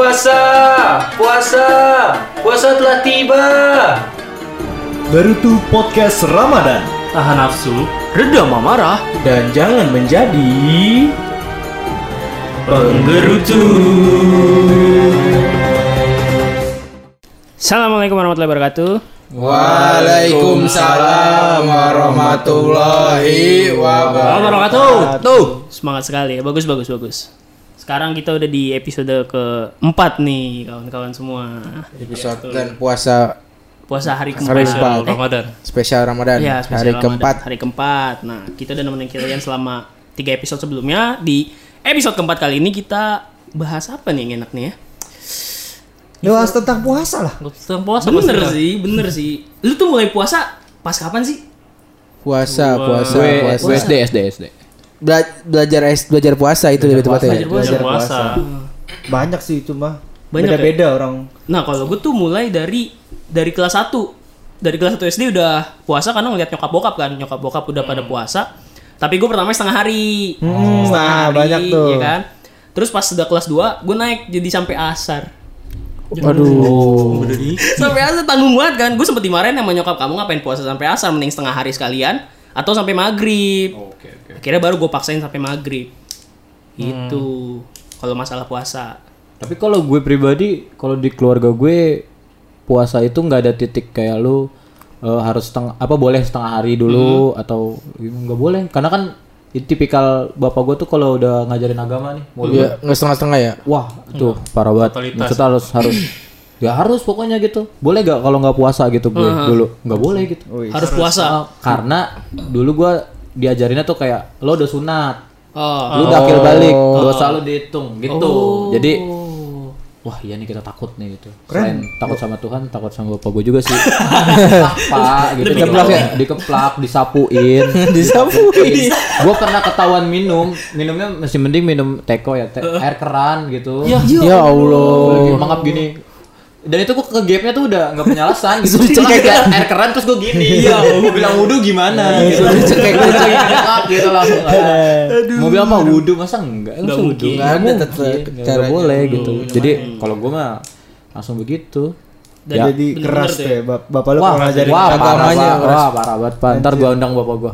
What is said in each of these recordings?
Puasa, puasa, puasa telah tiba. Barutu Podcast Ramadan Tahan nafsu, reda marah, Dan jangan menjadi penggerutu. Assalamualaikum warahmatullahi wabarakatuh. Waalaikumsalam warahmatullahi wabarakatuh. wabarakatuh. Tuh, semangat sekali. Bagus, bagus, bagus. Sekarang kita udah di episode keempat nih, kawan-kawan semua. Episode dan puasa Puasa hari Hari keempat. keempat. Eh, Ramadan. spesial Ramadan. Iya, spesial hari Ramadan. keempat. Hari keempat. Nah, kita udah nemenin kalian selama tiga episode sebelumnya. Di episode keempat kali ini kita bahas apa nih yang enak nih ya? Bahas tentang puasa lah Tentang puasa bener pasti. sih, bener sih. Lu tuh mulai puasa pas kapan sih? Puasa, puasa, puasa. gue SD, SD, SD. Bela- belajar es- belajar puasa itu lebih tepatnya. Belajar puasa. Belajar puasa. Banyak sih itu mah Banyak Beda-beda orang Nah, kalau gue tuh mulai dari dari kelas 1. Dari kelas 1 SD udah puasa karena ngeliat nyokap bokap kan. Nyokap bokap udah pada puasa. Tapi gue pertama setengah hari. Hmm, nah, banyak tuh. Ya kan? Terus pas udah kelas 2, gue naik jadi sampai asar. Aduh. sampai asar tanggung banget kan. Gue sempet dimarahin sama nyokap kamu ngapain puasa sampai asar mending setengah hari sekalian atau sampai maghrib. Oke, oke. Akhirnya baru gue paksain sampai maghrib. Itu kalau masalah puasa. Tapi kalau gue pribadi, kalau di keluarga gue puasa itu nggak ada titik kayak lu eh, harus setengah apa boleh setengah hari dulu atau nggak boleh karena kan itu tipikal bapak gue tuh kalau udah ngajarin agama nih mau Iya, nggak setengah-setengah ya. wah tuh parah banget maksudnya harus harus ya harus pokoknya gitu. Boleh gak kalau nggak puasa gitu gue dulu? Nggak boleh gitu. Harus puasa. Ah, karena dulu gue diajarinnya tuh kayak lo udah sunat. Oh. lu udah akhir balik dosa lu dihitung gitu. Jadi wah iya nih kita takut nih gitu. Selain takut sama Tuhan takut sama bapak gue juga sih. Apa gitu dikeplak ya dikeplak disapuin. Disapuin. Gue pernah ketahuan minum. Minumnya masih mending minum teko ya teh air keran gitu. Ya, Allah. lagi mangap gini dan itu gue ke gapnya tuh udah nggak punya alasan gitu. Cuma kayak air keran terus gue gini. Iya gue bilang wudhu gimana? Gitu. cekek gue lagi mangap gitu langsung. Mau bilang apa wudhu masa enggak? Enggak wudhu Nggak ada tetep caranya. boleh gitu. Jadi kalau gue mah langsung begitu Dan Ya. Jadi keras tuh ya bap- Bapak lu Wah, kalau ngajarin wah, parah, agamanya banget. keras. wah, parah banget, Pak. Ntar gua undang bapak gua.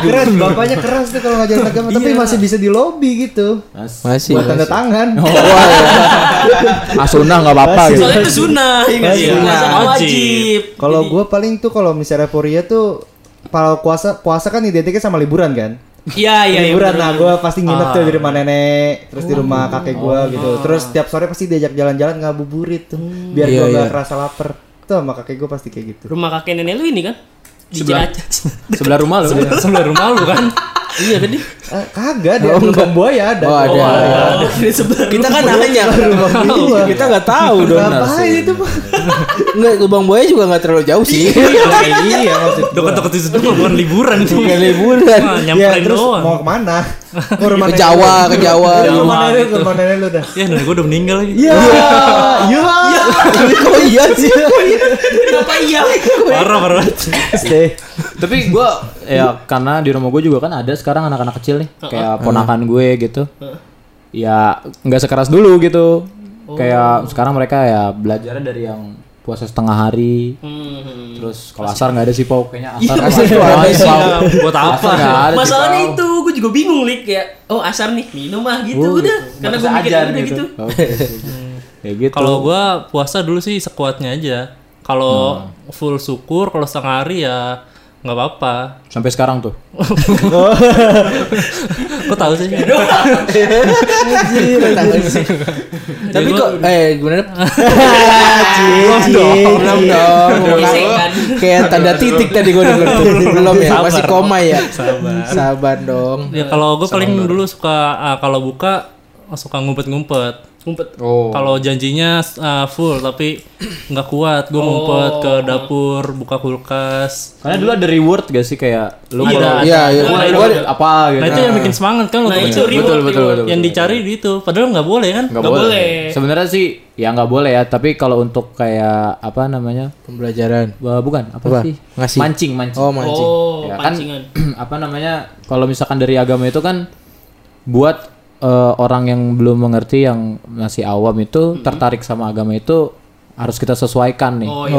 Keren bapaknya keras tuh kalau ngajarin agama Tapi masih bisa di lobby gitu Mas. Masih. Buat tanda tangan Asunah nggak apa-apa gitu. Soalnya itu sunnah, ya sih? Sunnah. Puasa Wajib. Kalau gue paling tuh kalau misalnya Euphoria tuh kalau puasa puasa kan identiknya sama liburan kan Iya, iya, iya. liburan nah gue pasti nginep tuh di rumah nenek terus di rumah kakek gue gitu terus tiap sore pasti diajak jalan-jalan ngabuburit tuh biar Iya, gue nggak iya. kerasa lapar tuh sama kakek gue pasti kayak gitu Rumah kakek nenek lu ini kan? Di Sebelah. Sebelah rumah lu. sebelah rumah lu kan. Iya kan nih? Eh, kagak dia lubang buaya ada Oh, ada. Oh, di sebelah Kita kan nanya gua. Kita nggak tahu dong. ngapain itu pak Nggak, lubang buaya juga nggak terlalu jauh sih. iya maksud gua. Deket-deket itu tuh bukan liburan tuh. Bukan liburan. Ya terus mau ke mana ke rumah Jawa, ke Jawa. ke rumah Jawa nenek ke rumah nenek lu dah Ya, nenek gua udah meninggal lagi. iya iya Oh iya sih. Kenapa iya? Parah, parah. stay Tapi gua ya karena di rumah gue juga kan ada sekarang anak-anak kecil nih, kayak ponakan gue gitu. Ya nggak sekeras dulu gitu. Kayak sekarang mereka ya belajarnya dari yang puasa setengah hari. Hmm. Terus kalau asar nggak ada sih Pau, kayaknya asar Iya, asar ada sih. Buat apa? Ada Masalahnya itu, gue juga bingung lik kayak, oh asar nih minum ah gitu Oh, udah, gitu. karena gue mikir udah gitu. Oke. Ya gitu. Kalau gua puasa dulu sih sekuatnya aja. Kalau Hmm. full syukur, kalau setengah hari ya nggak apa-apa. sampai sekarang tuh. Kok tahu sih? Tapi kok eh gimana? Belum dong. Belum dong. Gesekan. Kayak tanda titik tadi gue denger tuh. Belum ya, masih koma ya. Sabar. Sabar dong. Ya kalau gue paling dulu suka ah, kalau buka suka ngumpet-ngumpet. Ngumpet. Oh. Kalau janjinya ah, full tapi nggak kuat, gue ngumpet ke dapur, buka kulkas. Karena dulu ada reward gak sih kayak lu Iya, kalau ada. Iya, iya. Nah, Gua itu- apa gitu. Nah itu yang bikin semangat kan Nah untuk itu reward, betul, betul, reward. betul. yang dicari di itu. Padahal nggak boleh kan? Nggak Nggak boleh. boleh. Sebenarnya sih ya nggak boleh ya, tapi kalau untuk kayak apa namanya? Pembelajaran. Bukan apa, Apa? sih? Ngasih. Mancing, mancing. Oh, mancing. Oh, Ya kan apa namanya? Kalau misalkan dari agama itu kan buat eh, orang yang belum mengerti yang masih awam itu tertarik sama agama itu harus kita sesuaikan nih. Oh iya.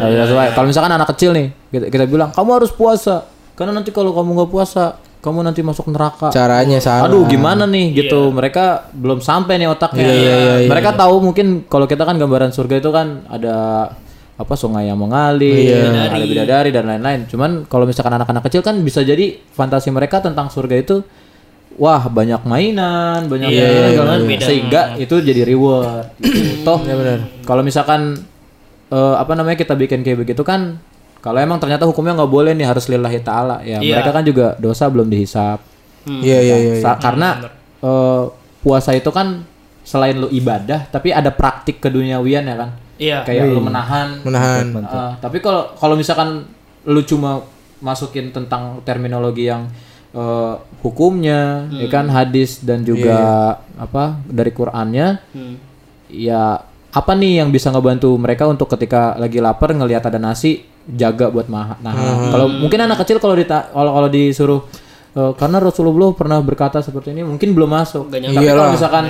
Harus kita sesuai. Kalau misalkan anak kecil nih, kita, kita bilang kamu harus puasa. Karena nanti kalau kamu nggak puasa, kamu nanti masuk neraka. Caranya salah. Aduh gimana nih gitu. Mereka belum sampai nih otaknya. Mereka tahu mungkin Kalau kita kan gambaran surga itu kan Ada apa sungai yang mengalir Ada bidadari dan lain-lain. Cuman kalau misalkan anak-anak kecil kan Bisa jadi fantasi mereka tentang surga itu Wah banyak mainan Banyak mainan, segala macam. beda. Sehingga itu jadi reward gitu. Toh Kalau misalkan eh, Apa namanya kita bikin kayak begitu kan Kalau emang ternyata hukumnya nggak boleh nih Harus lillahi ta'ala Ya Iya. mereka kan juga dosa belum dihisap Iya iya iya. Sa- karena eh, puasa itu kan selain lu ibadah tapi ada praktik keduniawian ya kan Iya. kayak lu menahan Menahan. Eh, tapi kalau kalau misalkan lu cuma masukin tentang terminologi yang eh, hukumnya ya kan hadis dan juga apa dari Qurannya Hmm. ya apa nih yang bisa ngebantu mereka untuk ketika lagi lapar ngelihat ada nasi jaga buat maha nahan. Kalau mungkin anak kecil kalau dita- kalau kalau disuruh eh, karena Rasulullah pernah berkata seperti ini mungkin belum masuk. Gak Tapi kalau misalkan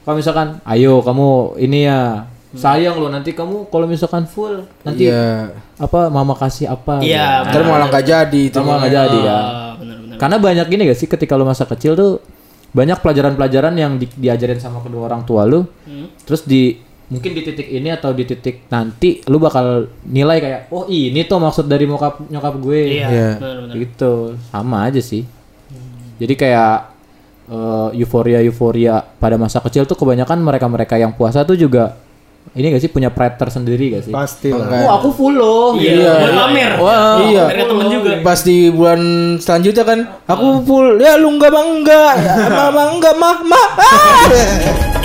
kalau misalkan ayo kamu ini ya sayang loh nanti kamu kalau misalkan full nanti Iya. apa mama kasih apa Iya. Ntar malah nggak jadi itu. Sama nggak jadi ya. Karena banyak gini gak sih ketika lu masa kecil tuh banyak pelajaran-pelajaran yang di- diajarin sama kedua orang tua lu. Hmm. Terus di mungkin di titik ini atau di titik nanti lu bakal nilai kayak oh ini tuh maksud dari nyokap nyokap gue. Iya. Iya. Benar-benar. Gitu. Sama aja sih. Jadi kayak eh, euforia-euforia pada masa kecil tuh kebanyakan mereka-mereka yang puasa tuh juga ini gak sih punya pride tersendiri gak sih? Pasti lah. Oh aku full loh. Iya. Buat pamer. Wah, Iya. Temen juga. Pas di bulan selanjutnya kan aku full ya lu enggak enggak, mah mah enggak mah mah. Ah!